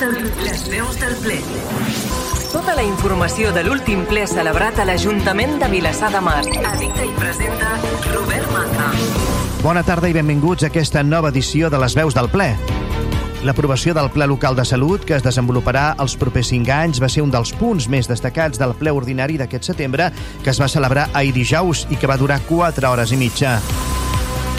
del, les veus del ple. Tota la informació de l'últim ple celebrat a l'Ajuntament de Vilassar de Mar. Edita i presenta Robert Maza. Bona tarda i benvinguts a aquesta nova edició de les veus del ple. L'aprovació del Ple Local de Salut, que es desenvoluparà els propers 5 anys, va ser un dels punts més destacats del ple ordinari d'aquest setembre, que es va celebrar ahir dijous i que va durar 4 hores i mitja.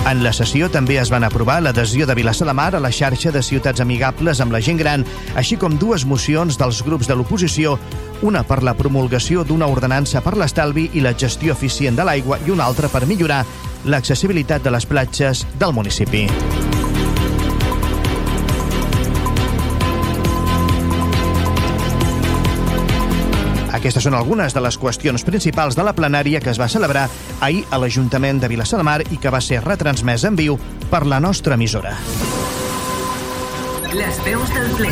En la sessió també es van aprovar l'adhesió de Vilassar de Mar a la xarxa de ciutats amigables amb la gent gran, així com dues mocions dels grups de l'oposició, una per la promulgació d'una ordenança per l'estalvi i la gestió eficient de l'aigua i una altra per millorar l'accessibilitat de les platges del municipi. Aquestes són algunes de les qüestions principals de la plenària que es va celebrar ahir a l'Ajuntament de Vilassar de Mar i que va ser retransmès en viu per la nostra emissora. Les veus del ple.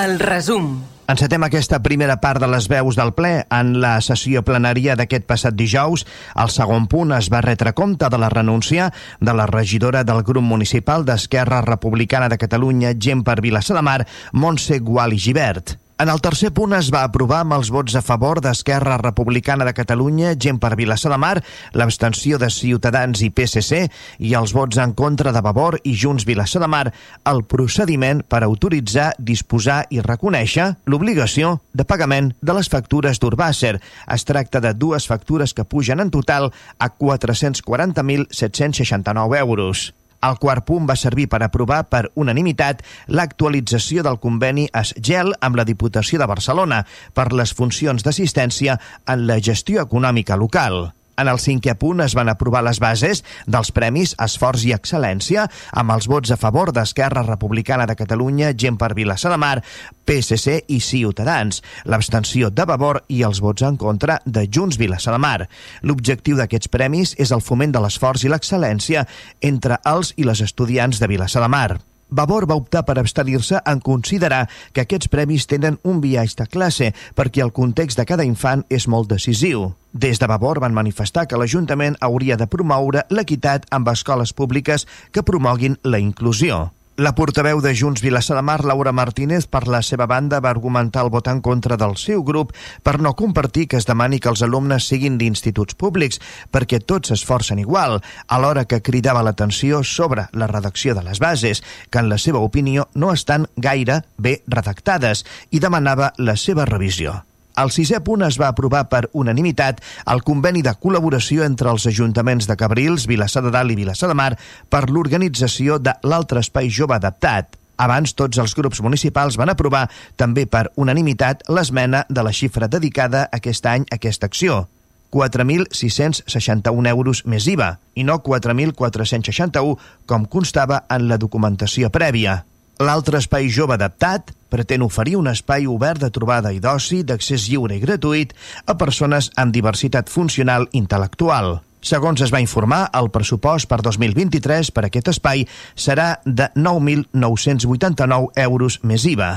El resum. Encetem aquesta primera part de les veus del ple. En la sessió plenària d'aquest passat dijous, el segon punt es va retre compte de la renúncia de la regidora del grup municipal d'Esquerra Republicana de Catalunya, Gent per Vilassar de Mar, Montse Gual i Givert. En el tercer punt es va aprovar amb els vots a favor d'Esquerra Republicana de Catalunya, gent per Vilassar de Mar, l'abstenció de Ciutadans i PSC i els vots en contra de Vavor i Junts Vilassar de Mar el procediment per autoritzar, disposar i reconèixer l'obligació de pagament de les factures d'Urbàcer. Es tracta de dues factures que pugen en total a 440.769 euros. El quart punt va servir per aprovar per unanimitat l'actualització del conveni ESGEL amb la Diputació de Barcelona per les funcions d'assistència en la gestió econòmica local. En el cinquè punt es van aprovar les bases dels Premis Esforç i Excel·lència amb els vots a favor d'Esquerra Republicana de Catalunya, Gent per Vilassar de Mar, PSC i Ciutadans, l'abstenció de Vavor i els vots en contra de Junts Vilassar de Mar. L'objectiu d'aquests premis és el foment de l'esforç i l'excel·lència entre els i les estudiants de Vilassar de Mar. Vavor va optar per abstenir-se en considerar que aquests premis tenen un viatge de classe perquè el context de cada infant és molt decisiu. Des de Vavor van manifestar que l'Ajuntament hauria de promoure l'equitat amb escoles públiques que promoguin la inclusió. La portaveu de Junts Vilassar de Mar, Laura Martínez, per la seva banda, va argumentar el vot en contra del seu grup per no compartir que es demani que els alumnes siguin d'instituts públics, perquè tots s'esforcen igual, alhora que cridava l'atenció sobre la redacció de les bases, que en la seva opinió no estan gaire bé redactades, i demanava la seva revisió. Al sisè punt es va aprovar per unanimitat el conveni de col·laboració entre els ajuntaments de Cabrils, Vilassar de Dalt i Vilassar de Mar per l'organització de l'altre espai jove adaptat. Abans, tots els grups municipals van aprovar també per unanimitat l'esmena de la xifra dedicada aquest any a aquesta acció. 4.661 euros més IVA i no 4.461 com constava en la documentació prèvia. L'altre espai jove adaptat pretén oferir un espai obert de trobada i d'oci d'accés lliure i gratuït a persones amb diversitat funcional intel·lectual. Segons es va informar, el pressupost per 2023 per aquest espai serà de 9.989 euros més IVA.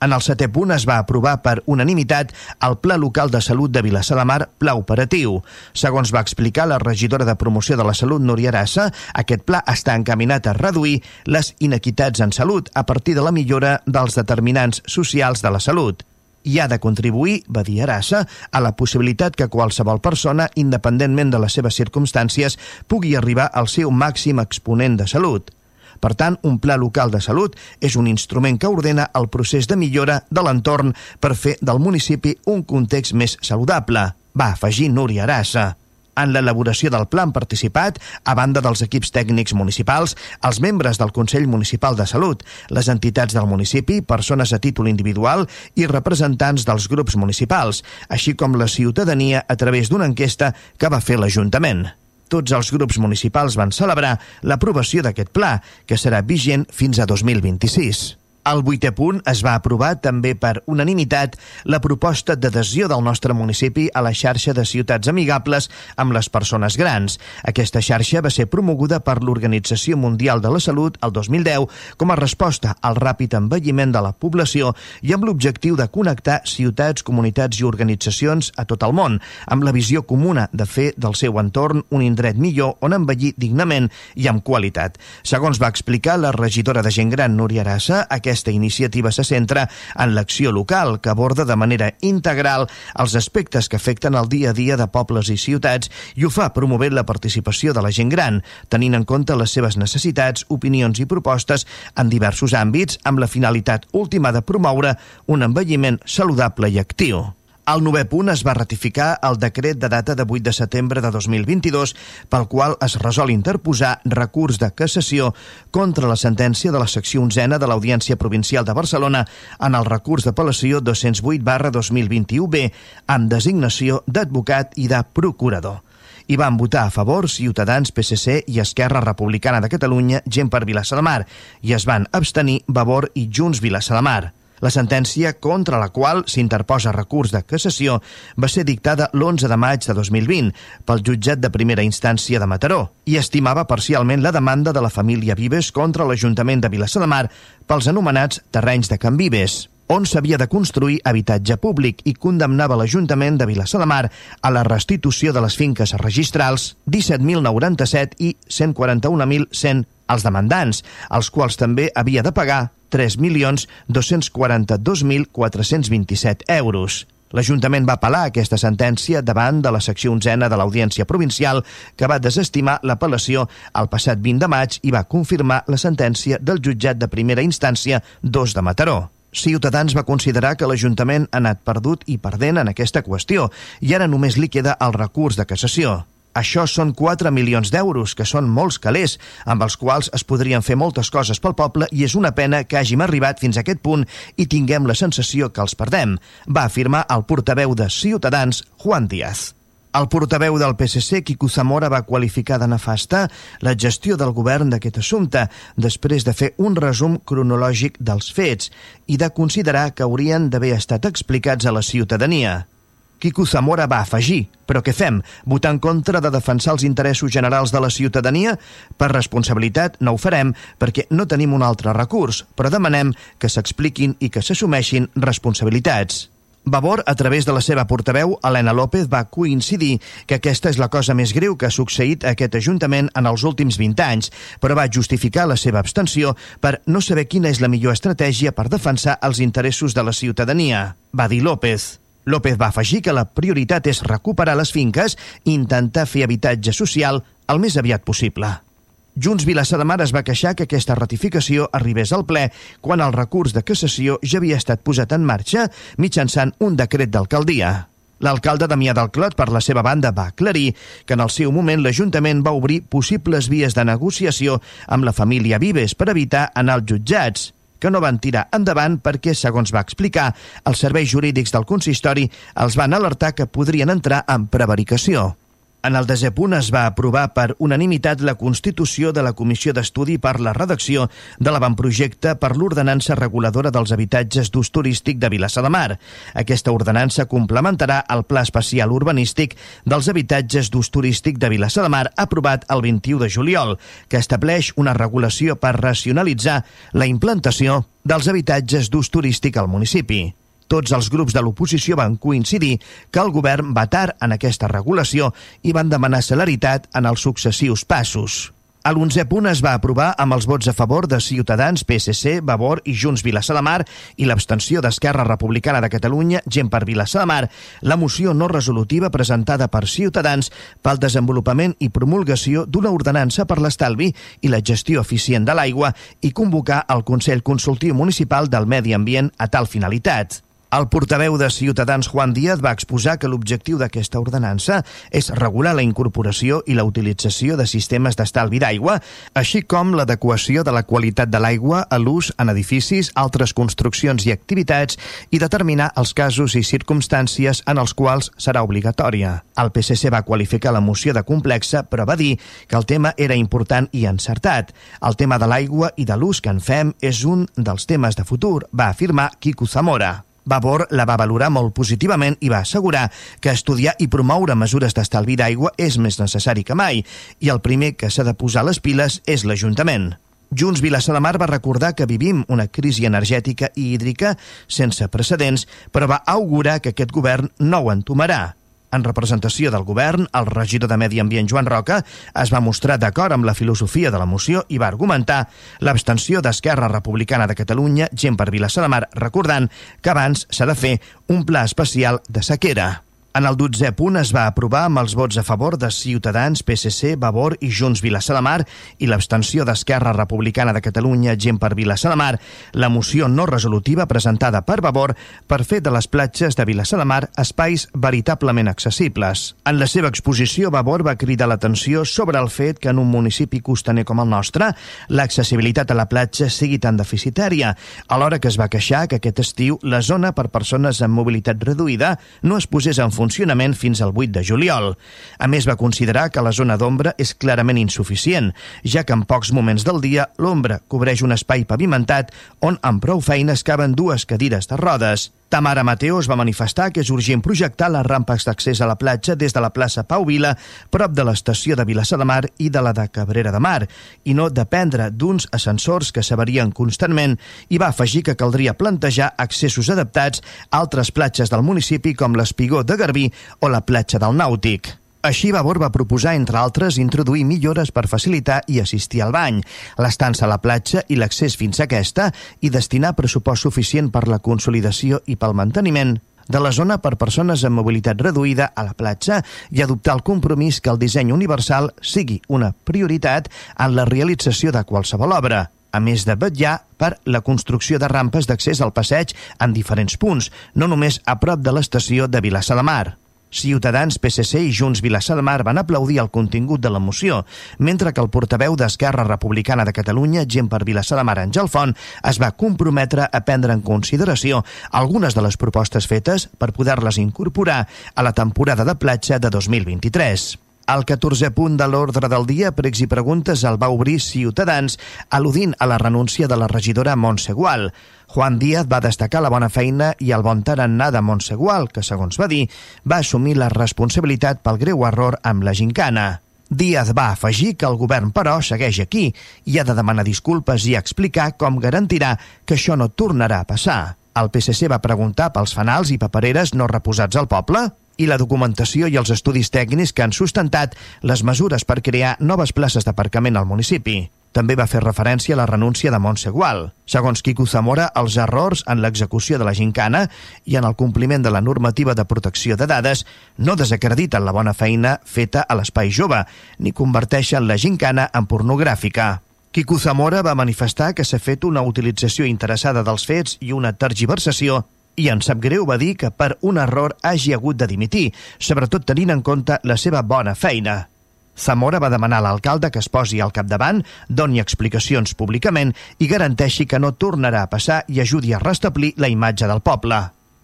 En el setè punt es va aprovar per unanimitat el Pla Local de Salut de Vilassar de Mar, Pla Operatiu. Segons va explicar la regidora de Promoció de la Salut, Núria Arassa, aquest pla està encaminat a reduir les inequitats en salut a partir de la millora dels determinants socials de la salut i ha de contribuir, va dir Arassa, a la possibilitat que qualsevol persona, independentment de les seves circumstàncies, pugui arribar al seu màxim exponent de salut. Per tant, un pla local de salut és un instrument que ordena el procés de millora de l'entorn per fer del municipi un context més saludable, va afegir Núria Arassa. En l'elaboració del pla han participat, a banda dels equips tècnics municipals, els membres del Consell Municipal de Salut, les entitats del municipi, persones a títol individual i representants dels grups municipals, així com la ciutadania a través d'una enquesta que va fer l'Ajuntament tots els grups municipals van celebrar l'aprovació d'aquest pla, que serà vigent fins a 2026. Al vuitè punt es va aprovar també per unanimitat la proposta d'adhesió del nostre municipi a la xarxa de ciutats amigables amb les persones grans. Aquesta xarxa va ser promoguda per l'Organització Mundial de la Salut el 2010 com a resposta al ràpid envelliment de la població i amb l'objectiu de connectar ciutats, comunitats i organitzacions a tot el món, amb la visió comuna de fer del seu entorn un indret millor on envellir dignament i amb qualitat. Segons va explicar la regidora de gent gran Núria Arassa, aquest aquesta iniciativa se centra en l'acció local, que aborda de manera integral els aspectes que afecten el dia a dia de pobles i ciutats i ho fa promovent la participació de la gent gran, tenint en compte les seves necessitats, opinions i propostes en diversos àmbits amb la finalitat última de promoure un envelliment saludable i actiu. Al novè punt es va ratificar el decret de data de 8 de setembre de 2022 pel qual es resol interposar recurs de cassació contra la sentència de la secció 11 de l'Audiència Provincial de Barcelona en el recurs d'apel·lació 208 barra 2021B amb designació d'advocat i de procurador. Hi van votar a favor Ciutadans, PSC i Esquerra Republicana de Catalunya, gent per Vilassa de Mar, i es van abstenir Vavor i Junts Vilassa de Mar. La sentència contra la qual s'interposa recurs de cassació va ser dictada l'11 de maig de 2020 pel jutjat de primera instància de Mataró i estimava parcialment la demanda de la família Vives contra l'Ajuntament de Vilassar de Mar pels anomenats terrenys de Can Vives on s'havia de construir habitatge públic i condemnava l'Ajuntament de Vilassar de Mar a la restitució de les finques registrals 17.097 i 141.100 als demandants, als quals també havia de pagar 3.242.427 euros. L'Ajuntament va apel·lar aquesta sentència davant de la secció onzena de l'Audiència Provincial que va desestimar l'apel·lació el passat 20 de maig i va confirmar la sentència del jutjat de primera instància 2 de Mataró. Ciutadans va considerar que l'Ajuntament ha anat perdut i perdent en aquesta qüestió i ara només li queda el recurs de cassació. Això són 4 milions d'euros, que són molts calés, amb els quals es podrien fer moltes coses pel poble i és una pena que hàgim arribat fins a aquest punt i tinguem la sensació que els perdem, va afirmar el portaveu de Ciutadans, Juan Díaz. El portaveu del PSC, Quico Zamora, va qualificar de nefasta la gestió del govern d'aquest assumpte, després de fer un resum cronològic dels fets i de considerar que haurien d'haver estat explicats a la ciutadania. Quico Zamora va afegir, però què fem? Votar en contra de defensar els interessos generals de la ciutadania? Per responsabilitat no ho farem perquè no tenim un altre recurs, però demanem que s'expliquin i que s'assumeixin responsabilitats. Vavor, a través de la seva portaveu, Helena López, va coincidir que aquesta és la cosa més greu que ha succeït a aquest Ajuntament en els últims 20 anys, però va justificar la seva abstenció per no saber quina és la millor estratègia per defensar els interessos de la ciutadania. Va dir López. López va afegir que la prioritat és recuperar les finques i intentar fer habitatge social el més aviat possible. Junts Vilassar de Mar es va queixar que aquesta ratificació arribés al ple quan el recurs de cassació ja havia estat posat en marxa mitjançant un decret d'alcaldia. L'alcalde Damià del Clot, per la seva banda, va aclarir que en el seu moment l'Ajuntament va obrir possibles vies de negociació amb la família Vives per evitar anar als jutjats que no van tirar endavant perquè, segons va explicar, els serveis jurídics del consistori els van alertar que podrien entrar en prevaricació. En el desè punt es va aprovar per unanimitat la constitució de la Comissió d'Estudi per la redacció de l'avantprojecte per l'ordenança reguladora dels habitatges d'ús turístic de Vilassar de Mar. Aquesta ordenança complementarà el Pla Especial Urbanístic dels habitatges d'ús turístic de Vilassar de Mar aprovat el 21 de juliol, que estableix una regulació per racionalitzar la implantació dels habitatges d'ús turístic al municipi. Tots els grups de l'oposició van coincidir que el govern va tard en aquesta regulació i van demanar celeritat en els successius passos. A l'onzè punt es va aprovar amb els vots a favor de Ciutadans, PSC, Vavor i Junts Vilassar de Mar i l'abstenció d'Esquerra Republicana de Catalunya, gent per Vilassar de Mar, la moció no resolutiva presentada per Ciutadans pel desenvolupament i promulgació d'una ordenança per l'estalvi i la gestió eficient de l'aigua i convocar el Consell Consultiu Municipal del Medi Ambient a tal finalitat. El portaveu de Ciutadans, Juan Díaz, va exposar que l'objectiu d'aquesta ordenança és regular la incorporació i la utilització de sistemes d'estalvi d'aigua, així com l'adequació de la qualitat de l'aigua a l'ús en edificis, altres construccions i activitats i determinar els casos i circumstàncies en els quals serà obligatòria. El PSC va qualificar la moció de complexa, però va dir que el tema era important i encertat. El tema de l'aigua i de l'ús que en fem és un dels temes de futur, va afirmar Quico Zamora. Vavor la va valorar molt positivament i va assegurar que estudiar i promoure mesures d'estalvi d'aigua és més necessari que mai i el primer que s'ha de posar les piles és l'Ajuntament. Junts Vilassar de Mar va recordar que vivim una crisi energètica i hídrica sense precedents, però va augurar que aquest govern no ho entomarà. En representació del govern, el regidor de Medi Ambient Joan Roca es va mostrar d'acord amb la filosofia de la moció i va argumentar l'abstenció d'Esquerra Republicana de Catalunya, gent per Vilassar de Mar, recordant que abans s'ha de fer un pla especial de sequera. En el 12è punt es va aprovar amb els vots a favor de Ciutadans, PSC, Vavor i Junts Vilassar de Mar i l'abstenció d'Esquerra Republicana de Catalunya, gent per Vilassar de Mar, la moció no resolutiva presentada per Vavor per fer de les platges de Vilassar de Mar espais veritablement accessibles. En la seva exposició, Vavor va cridar l'atenció sobre el fet que en un municipi costaner com el nostre, l'accessibilitat a la platja sigui tan deficitària, alhora que es va queixar que aquest estiu la zona per persones amb mobilitat reduïda no es posés en funcionament fins al 8 de juliol. A més, va considerar que la zona d'ombra és clarament insuficient, ja que en pocs moments del dia l'ombra cobreix un espai pavimentat on amb prou feines caben dues cadires de rodes. Tamara Mateos va manifestar que és urgent projectar les rampes d'accés a la platja des de la plaça Pau Vila, prop de l'estació de Vilassar de Mar i de la de Cabrera de Mar, i no dependre d'uns ascensors que s'avarien constantment, i va afegir que caldria plantejar accessos adaptats a altres platges del municipi com l'Espigó de Garbí o la platja del Nàutic. Així, Vavor va proposar, entre altres, introduir millores per facilitar i assistir al bany, l'estança a la platja i l'accés fins a aquesta i destinar pressupost suficient per la consolidació i pel manteniment de la zona per persones amb mobilitat reduïda a la platja i adoptar el compromís que el disseny universal sigui una prioritat en la realització de qualsevol obra a més de vetllar per la construcció de rampes d'accés al passeig en diferents punts, no només a prop de l'estació de Vilassar de Mar. Ciutadans, PSC i Junts Vilassar de Mar van aplaudir el contingut de la moció, mentre que el portaveu d'Esquerra Republicana de Catalunya, gent per Vilassar de Mar, Àngel Font, es va comprometre a prendre en consideració algunes de les propostes fetes per poder-les incorporar a la temporada de platja de 2023. El 14è punt de l'ordre del dia, pregs i preguntes, el va obrir Ciutadans, al·ludint a la renúncia de la regidora Montse Gual. Juan Díaz va destacar la bona feina i el bon tarannà de Montsegual, que, segons va dir, va assumir la responsabilitat pel greu error amb la gincana. Díaz va afegir que el govern, però, segueix aquí i ha de demanar disculpes i explicar com garantirà que això no tornarà a passar. El PSC va preguntar pels fanals i papereres no reposats al poble i la documentació i els estudis tècnics que han sustentat les mesures per crear noves places d'aparcament al municipi. També va fer referència a la renúncia de Montse Gual. Segons Quico Zamora, els errors en l'execució de la gincana i en el compliment de la normativa de protecció de dades no desacrediten la bona feina feta a l'espai jove, ni converteixen la gincana en pornogràfica. Quico Zamora va manifestar que s'ha fet una utilització interessada dels fets i una tergiversació i en sap greu va dir que per un error hagi hagut de dimitir, sobretot tenint en compte la seva bona feina. Zamora va demanar a l'alcalde que es posi al capdavant, doni explicacions públicament i garanteixi que no tornarà a passar i ajudi a restablir la imatge del poble.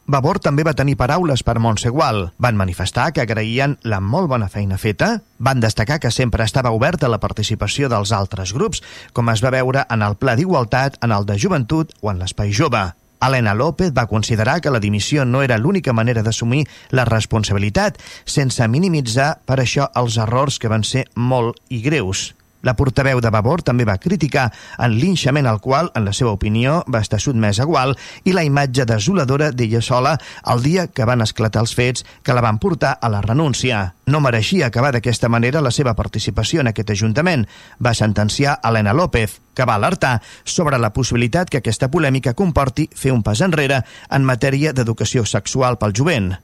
Vavor també va tenir paraules per Montsegual. Van manifestar que agraïen la molt bona feina feta, van destacar que sempre estava oberta la participació dels altres grups, com es va veure en el Pla d'Igualtat, en el de Joventut o en l'Espai Jove. Helena López va considerar que la dimissió no era l'única manera d'assumir la responsabilitat, sense minimitzar per això els errors que van ser molt i greus. La portaveu de Vavor també va criticar el linxament al qual, en la seva opinió, va estar sotmès a Gual i la imatge desoladora d'ella sola el dia que van esclatar els fets que la van portar a la renúncia. No mereixia acabar d'aquesta manera la seva participació en aquest Ajuntament, va sentenciar Helena López, que va alertar sobre la possibilitat que aquesta polèmica comporti fer un pas enrere en matèria d'educació sexual pel jovent.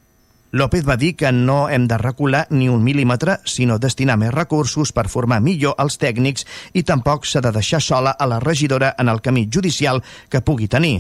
López va dir que no hem de recular ni un mil·límetre, sinó destinar més recursos per formar millor els tècnics i tampoc s'ha de deixar sola a la regidora en el camí judicial que pugui tenir.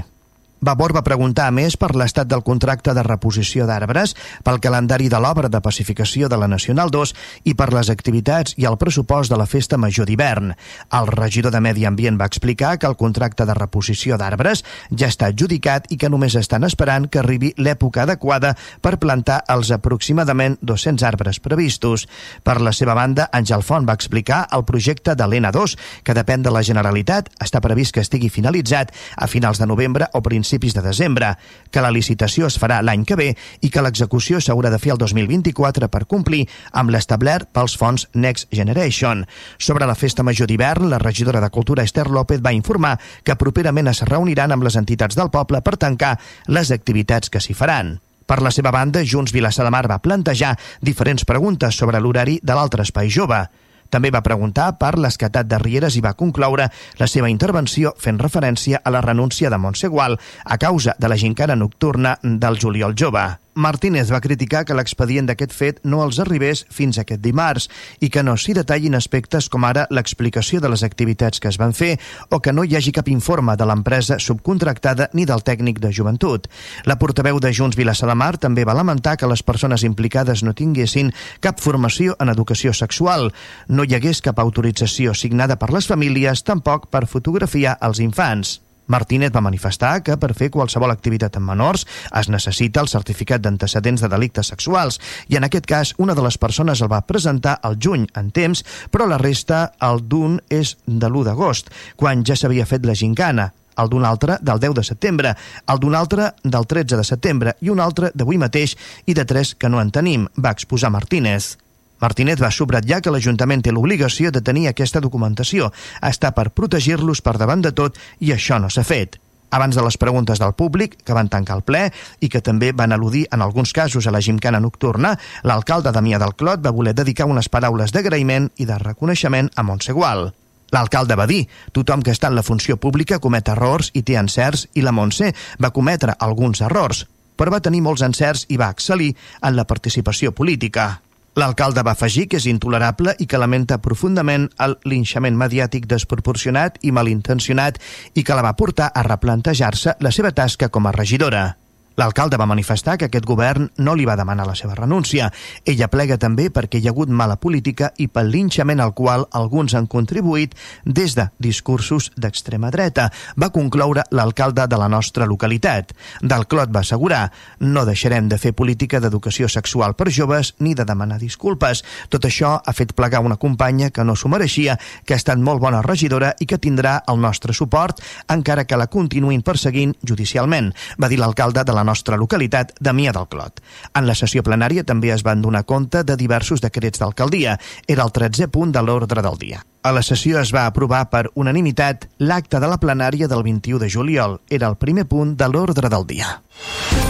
Vavor va preguntar a més per l'estat del contracte de reposició d'arbres, pel calendari de l'obra de pacificació de la Nacional 2 i per les activitats i el pressupost de la Festa Major d'hivern. El regidor de Medi Ambient va explicar que el contracte de reposició d'arbres ja està adjudicat i que només estan esperant que arribi l'època adequada per plantar els aproximadament 200 arbres previstos. Per la seva banda, Àngel Font va explicar el projecte de l'ENA2, que depèn de la Generalitat, està previst que estigui finalitzat a finals de novembre o principis principis de desembre, que la licitació es farà l'any que ve i que l'execució s'haurà de fer el 2024 per complir amb l'establert pels fons Next Generation. Sobre la festa major d'hivern, la regidora de Cultura Esther López va informar que properament es reuniran amb les entitats del poble per tancar les activitats que s'hi faran. Per la seva banda, Junts Vilassar de Mar va plantejar diferents preguntes sobre l'horari de l'altre espai jove. També va preguntar per l'escatat de Rieres i va concloure la seva intervenció fent referència a la renúncia de Montse Gual a causa de la gincana nocturna del juliol jove. Martínez va criticar que l'expedient d'aquest fet no els arribés fins aquest dimarts i que no s'hi detallin aspectes com ara l'explicació de les activitats que es van fer o que no hi hagi cap informe de l'empresa subcontractada ni del tècnic de joventut. La portaveu de Junts Vilassar de Mar també va lamentar que les persones implicades no tinguessin cap formació en educació sexual, no hi hagués cap autorització signada per les famílies, tampoc per fotografiar els infants. Martínez va manifestar que per fer qualsevol activitat amb menors es necessita el certificat d'antecedents de delictes sexuals i en aquest cas una de les persones el va presentar al juny en temps, però la resta el d'un és de l'1 d'agost, quan ja s'havia fet la gincana el d'un altre del 10 de setembre, el d'un altre del 13 de setembre i un altre d'avui mateix i de tres que no en tenim, va exposar Martínez. Martínez va subratllar que l'Ajuntament té l'obligació de tenir aquesta documentació. Està per protegir-los per davant de tot i això no s'ha fet. Abans de les preguntes del públic, que van tancar el ple i que també van al·ludir en alguns casos a la gimcana nocturna, l'alcalde Damià del Clot va voler dedicar unes paraules d'agraïment i de reconeixement a Montsegual. L'alcalde va dir, tothom que està en la funció pública comet errors i té encerts i la Montse va cometre alguns errors, però va tenir molts encerts i va excel·lir en la participació política. L'alcalde va afegir que és intolerable i que lamenta profundament el linxament mediàtic desproporcionat i malintencionat i que la va portar a replantejar-se la seva tasca com a regidora. L'alcalde va manifestar que aquest govern no li va demanar la seva renúncia. Ella plega també perquè hi ha hagut mala política i pel linxament al qual alguns han contribuït des de discursos d'extrema dreta, va concloure l'alcalde de la nostra localitat. Del Clot va assegurar no deixarem de fer política d'educació sexual per joves ni de demanar disculpes. Tot això ha fet plegar una companya que no s'ho mereixia, que ha estat molt bona regidora i que tindrà el nostre suport encara que la continuïn perseguint judicialment, va dir l'alcalde de la la nostra localitat, Damià del Clot. En la sessió plenària també es van donar compte de diversos decrets d'alcaldia. Era el 13è punt de l'ordre del dia. A la sessió es va aprovar per unanimitat l'acte de la plenària del 21 de juliol. Era el primer punt de l'ordre del dia.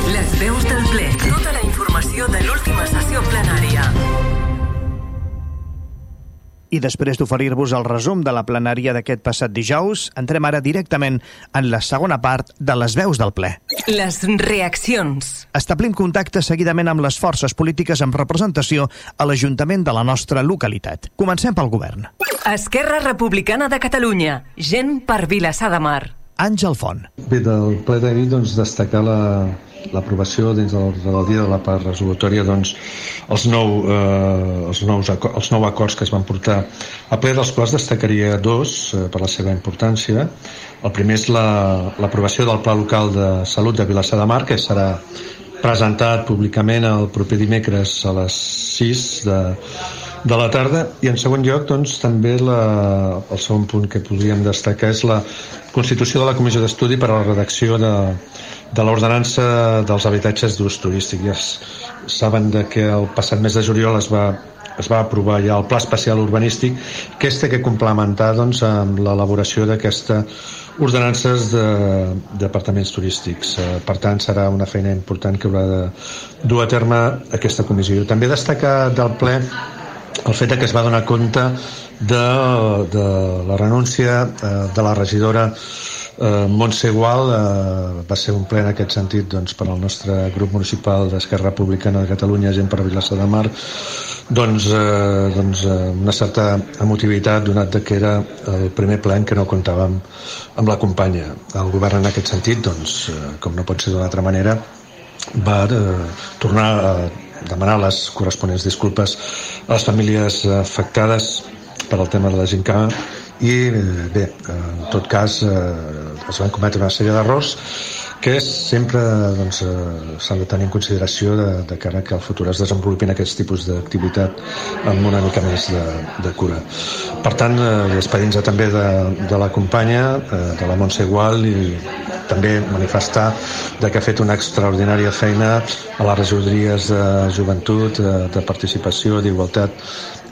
Les veus del ple. Tota la informació de l'última sessió plenària. I després d'oferir-vos el resum de la plenària d'aquest passat dijous, entrem ara directament en la segona part de les veus del ple. Les reaccions. Establim contacte seguidament amb les forces polítiques amb representació a l'Ajuntament de la nostra localitat. Comencem pel govern. Esquerra Republicana de Catalunya. Gent per Vilassar de Mar. Àngel Font. Bé, del ple d'ahir, doncs, destacar la, l'aprovació dins de l'ordre del dia de la part resolutòria doncs, els, nou, eh, els, nous els nou acords que es van portar a ple, dels quals destacaria dos eh, per la seva importància. El primer és l'aprovació la, del Pla Local de Salut de Vilassar de Mar, que serà presentat públicament el proper dimecres a les 6 de, de la tarda i en segon lloc doncs, també la, el segon punt que podríem destacar és la constitució de la comissió d'estudi per a la redacció de, de l'ordenança dels habitatges d'ús turístic. Ja saben de que el passat mes de juliol es va, es va aprovar ja el Pla Especial Urbanístic que és que complementar doncs, amb l'elaboració d'aquesta ordenances de d'apartaments turístics. Eh, per tant, serà una feina important que haurà de dur a terme aquesta comissió. També destacar del ple el fet que es va donar compte de, de la renúncia eh, de la regidora Eh, Montse Gual eh, va ser un ple en aquest sentit doncs, per al nostre grup municipal d'Esquerra Republicana de Catalunya, gent per Vilassa de Mar, doncs, eh, doncs eh, una certa emotivitat donat que era el primer ple en què no comptàvem amb la companya. El govern en aquest sentit, doncs, eh, com no pot ser d'una altra manera, va eh, tornar a demanar les corresponents disculpes a les famílies afectades per al tema de la gincana i eh, bé, en tot cas eh, es van cometre una sèrie d'errors que sempre doncs, eh, s'han de tenir en consideració de, de cara que al futur es desenvolupin aquests tipus d'activitat amb una mica més de, de cura. Per tant, eh, despedir-nos també de, de la companya, eh, de la Montse Igual i també manifestar de que ha fet una extraordinària feina a les regidories de joventut, de, de participació, d'igualtat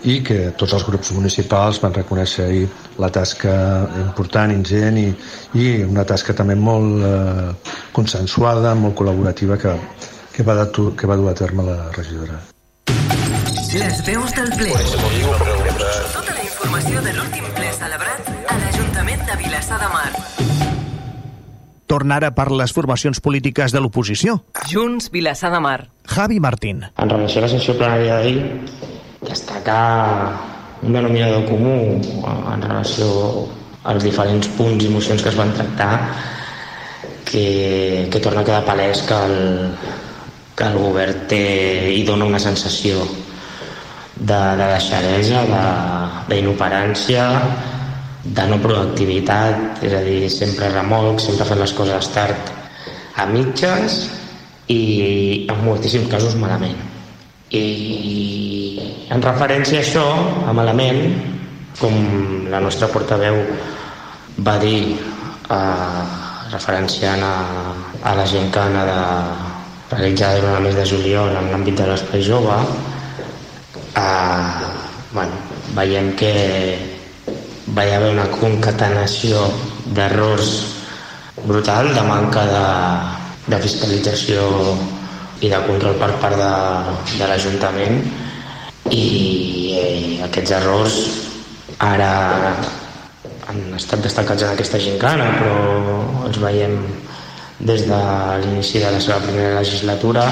i que tots els grups municipals van reconèixer ahir la tasca important, ingent i, i una tasca també molt eh, consensuada, molt col·laborativa que que va, de, que va dur a terme la regidora. Les veus del ple. Tota la informació de l'últim ple celebrat a l'Ajuntament de Vilassar de Mar. Torna ara per les formacions polítiques de l'oposició. Junts, Vilassar de Mar. Javi Martín. En relació a la sessió plenària d'ahir, destacar un denominador comú en relació als diferents punts i mocions que es van tractar que, que torna a quedar palès que el, que el govern té, i dona una sensació de, de deixadesa, d'inoperància, de, de no proactivitat, és a dir, sempre remolc, sempre fent les coses tard a mitges i en moltíssims casos malament. I en referència a això, a malament, com la nostra portaveu va dir eh, referenciant a, a la gent que anà de realitzada durant el mes de juliol en l'àmbit de l'espai jove eh, bueno, veiem que va hi haver una concatenació d'errors brutal, de manca de, de fiscalització i de control per part de, de l'Ajuntament i eh, aquests errors ara han estat destacats en aquesta gincana però els veiem des de l'inici de la seva primera legislatura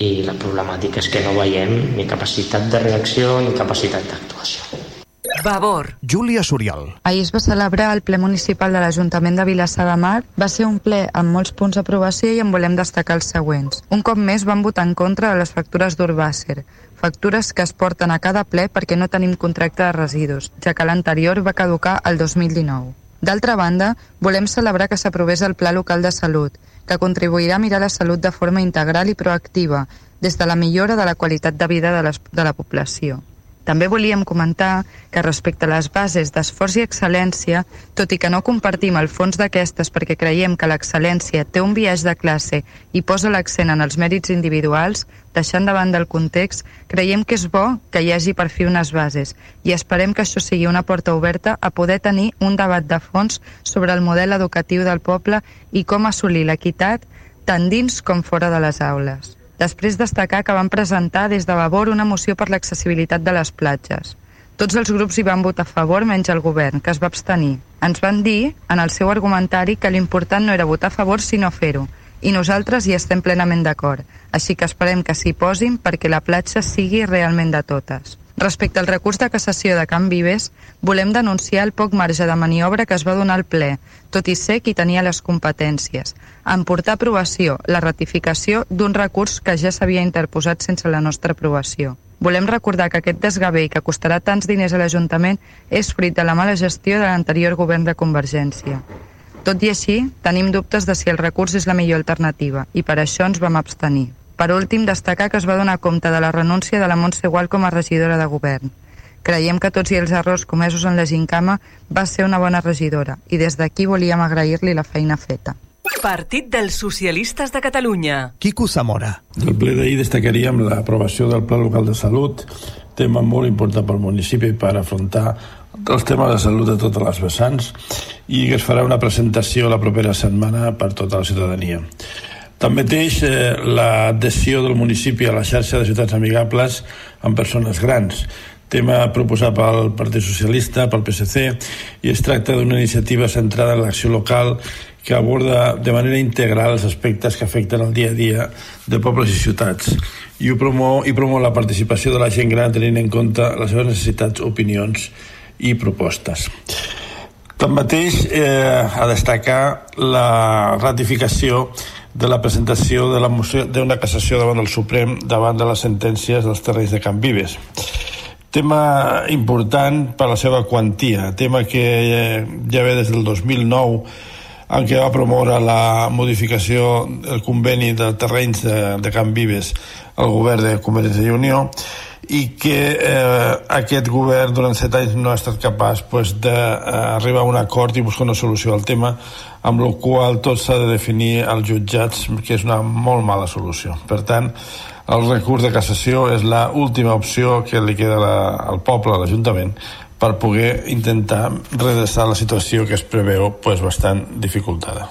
i la problemàtica és que no veiem ni capacitat de reacció ni capacitat d'actuació. Vavor. Júlia Soriol. Ahir es va celebrar el ple municipal de l'Ajuntament de Vilassar de Mar. Va ser un ple amb molts punts d'aprovació i en volem destacar els següents. Un cop més van votar en contra de les factures d'Urbàcer, factures que es porten a cada ple perquè no tenim contracte de residus, ja que l'anterior va caducar el 2019. D'altra banda, volem celebrar que s'aprovés el Pla Local de Salut, que contribuirà a mirar la salut de forma integral i proactiva, des de la millora de la qualitat de vida de, les, de la població. També volíem comentar que respecte a les bases d'esforç i excel·lència, tot i que no compartim el fons d'aquestes perquè creiem que l'excel·lència té un viatge de classe i posa l'accent en els mèrits individuals, deixant de banda el context, creiem que és bo que hi hagi per fi unes bases i esperem que això sigui una porta oberta a poder tenir un debat de fons sobre el model educatiu del poble i com assolir l'equitat tant dins com fora de les aules. Després destacar que van presentar des de Vavor una moció per l'accessibilitat de les platges. Tots els grups hi van votar a favor menys el govern, que es va abstenir. Ens van dir, en el seu argumentari, que l'important no era votar a favor sinó fer-ho, i nosaltres hi estem plenament d'acord, així que esperem que s'hi posin perquè la platja sigui realment de totes. Respecte al recurs de cassació de Can Vives, volem denunciar el poc marge de maniobra que es va donar al ple, tot i ser qui tenia les competències, en portar aprovació la ratificació d'un recurs que ja s'havia interposat sense la nostra aprovació. Volem recordar que aquest desgavell que costarà tants diners a l'Ajuntament és fruit de la mala gestió de l'anterior govern de Convergència. Tot i així, tenim dubtes de si el recurs és la millor alternativa i per això ens vam abstenir. Per últim, destacar que es va donar compte de la renúncia de la Montse Gual com a regidora de govern. Creiem que tots i els errors comesos en la Gincama va ser una bona regidora i des d'aquí volíem agrair-li la feina feta. Partit dels Socialistes de Catalunya. Quico Zamora. Del ple d'ahir destacaríem l'aprovació del Pla Local de Salut, tema molt important pel municipi per afrontar els temes de salut de totes les vessants i que es farà una presentació la propera setmana per tota la ciutadania. Tanmateix, eh, l'adhesió del municipi a la xarxa de ciutats amigables amb persones grans, tema proposat pel Partit Socialista, pel PSC, i es tracta d'una iniciativa centrada en l'acció local que aborda de manera integral els aspectes que afecten el dia a dia de pobles i ciutats i ho promou, i promou la participació de la gent gran tenint en compte les seves necessitats, opinions i propostes. Tanmateix, eh, a destacar la ratificació de la presentació de la moció d'una cassació davant del Suprem davant de les sentències dels terrenys de Can Vives. Tema important per la seva quantia, tema que eh, ja ve des del 2009 en què va promoure la modificació del conveni de terrenys de, de Can Vives al govern de Convergència i Unió i que eh, aquest govern durant set anys no ha estat capaç pues, d'arribar a un acord i buscar una solució al tema amb la qual tot s'ha de definir als jutjats que és una molt mala solució per tant el recurs de cassació és la última opció que li queda la, al poble, a l'Ajuntament per poder intentar redreçar la situació que es preveu pues, bastant dificultada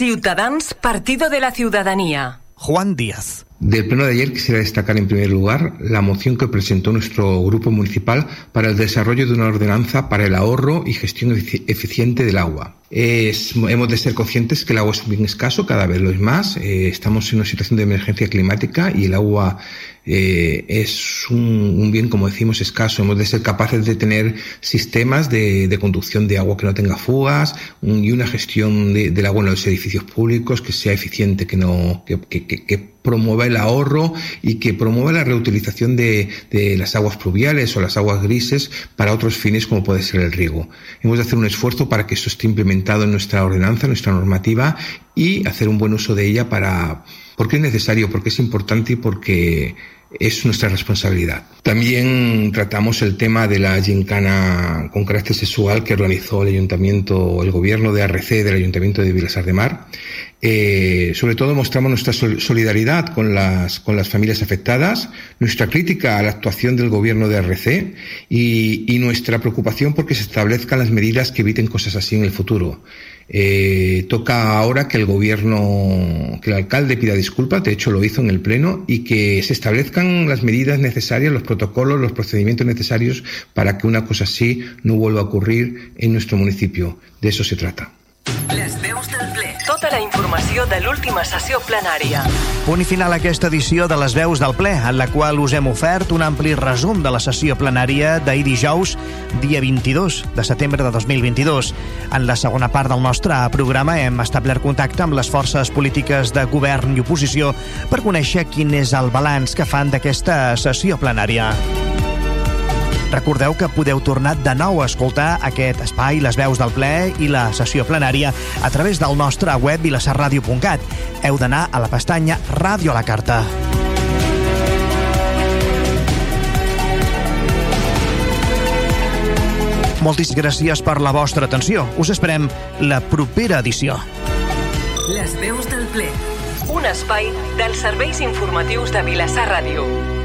Ciutadans, Partido de la Ciudadanía. Juan Díaz. Del pleno de ayer quisiera destacar en primer lugar la moción que presentó nuestro grupo municipal para el desarrollo de una ordenanza para el ahorro y gestión eficiente del agua. Hemos de ser conscientes que el agua es bien escaso, cada vez lo es más. Eh, estamos en una situación de emergencia climática y el agua eh, es un, bien, como decimos, escaso. Hemos de ser capaces de tener sistemas de, conducción de agua que no tenga fugas y una gestión de, del agua en los edificios públicos que sea eficiente, que no promueva el ahorro y que promueva la reutilización de, de, las aguas pluviales o las aguas grises para otros fines como puede ser el riego. Hemos de hacer un esfuerzo para que esto esté implementado en nuestra ordenanza, en nuestra normativa y hacer un buen uso de ella para porque es necesario, porque es importante y porque es nuestra responsabilidad. También tratamos el tema de la gincana con carácter sexual que organizó el ayuntamiento, el gobierno de ARC del ayuntamiento de Vilasar de Mar. Eh, sobre todo mostramos nuestra solidaridad con las, con las familias afectadas, nuestra crítica a la actuación del gobierno de RC y, y nuestra preocupación porque se establezcan las medidas que eviten cosas así en el futuro. Eh, toca ahora que el gobierno, que el alcalde pida disculpas, de hecho lo hizo en el pleno, y que se establezcan las medidas necesarias, los protocolos, los procedimientos necesarios para que una cosa así no vuelva a ocurrir en nuestro municipio. De eso se trata. Tota la informació de l'última sessió plenària. Punt i final a aquesta edició de les veus del ple, en la qual us hem ofert un ampli resum de la sessió plenària d'ahir dijous, dia 22 de setembre de 2022. En la segona part del nostre programa hem establert contacte amb les forces polítiques de govern i oposició per conèixer quin és el balanç que fan d'aquesta sessió plenària. Recordeu que podeu tornar de nou a escoltar aquest espai, les veus del ple i la sessió plenària a través del nostre web vilassarradio.cat. Heu d'anar a la pestanya Ràdio a la Carta. Moltíssimes gràcies per la vostra atenció. Us esperem la propera edició. Les veus del ple. Un espai dels serveis informatius de Vilassar Ràdio.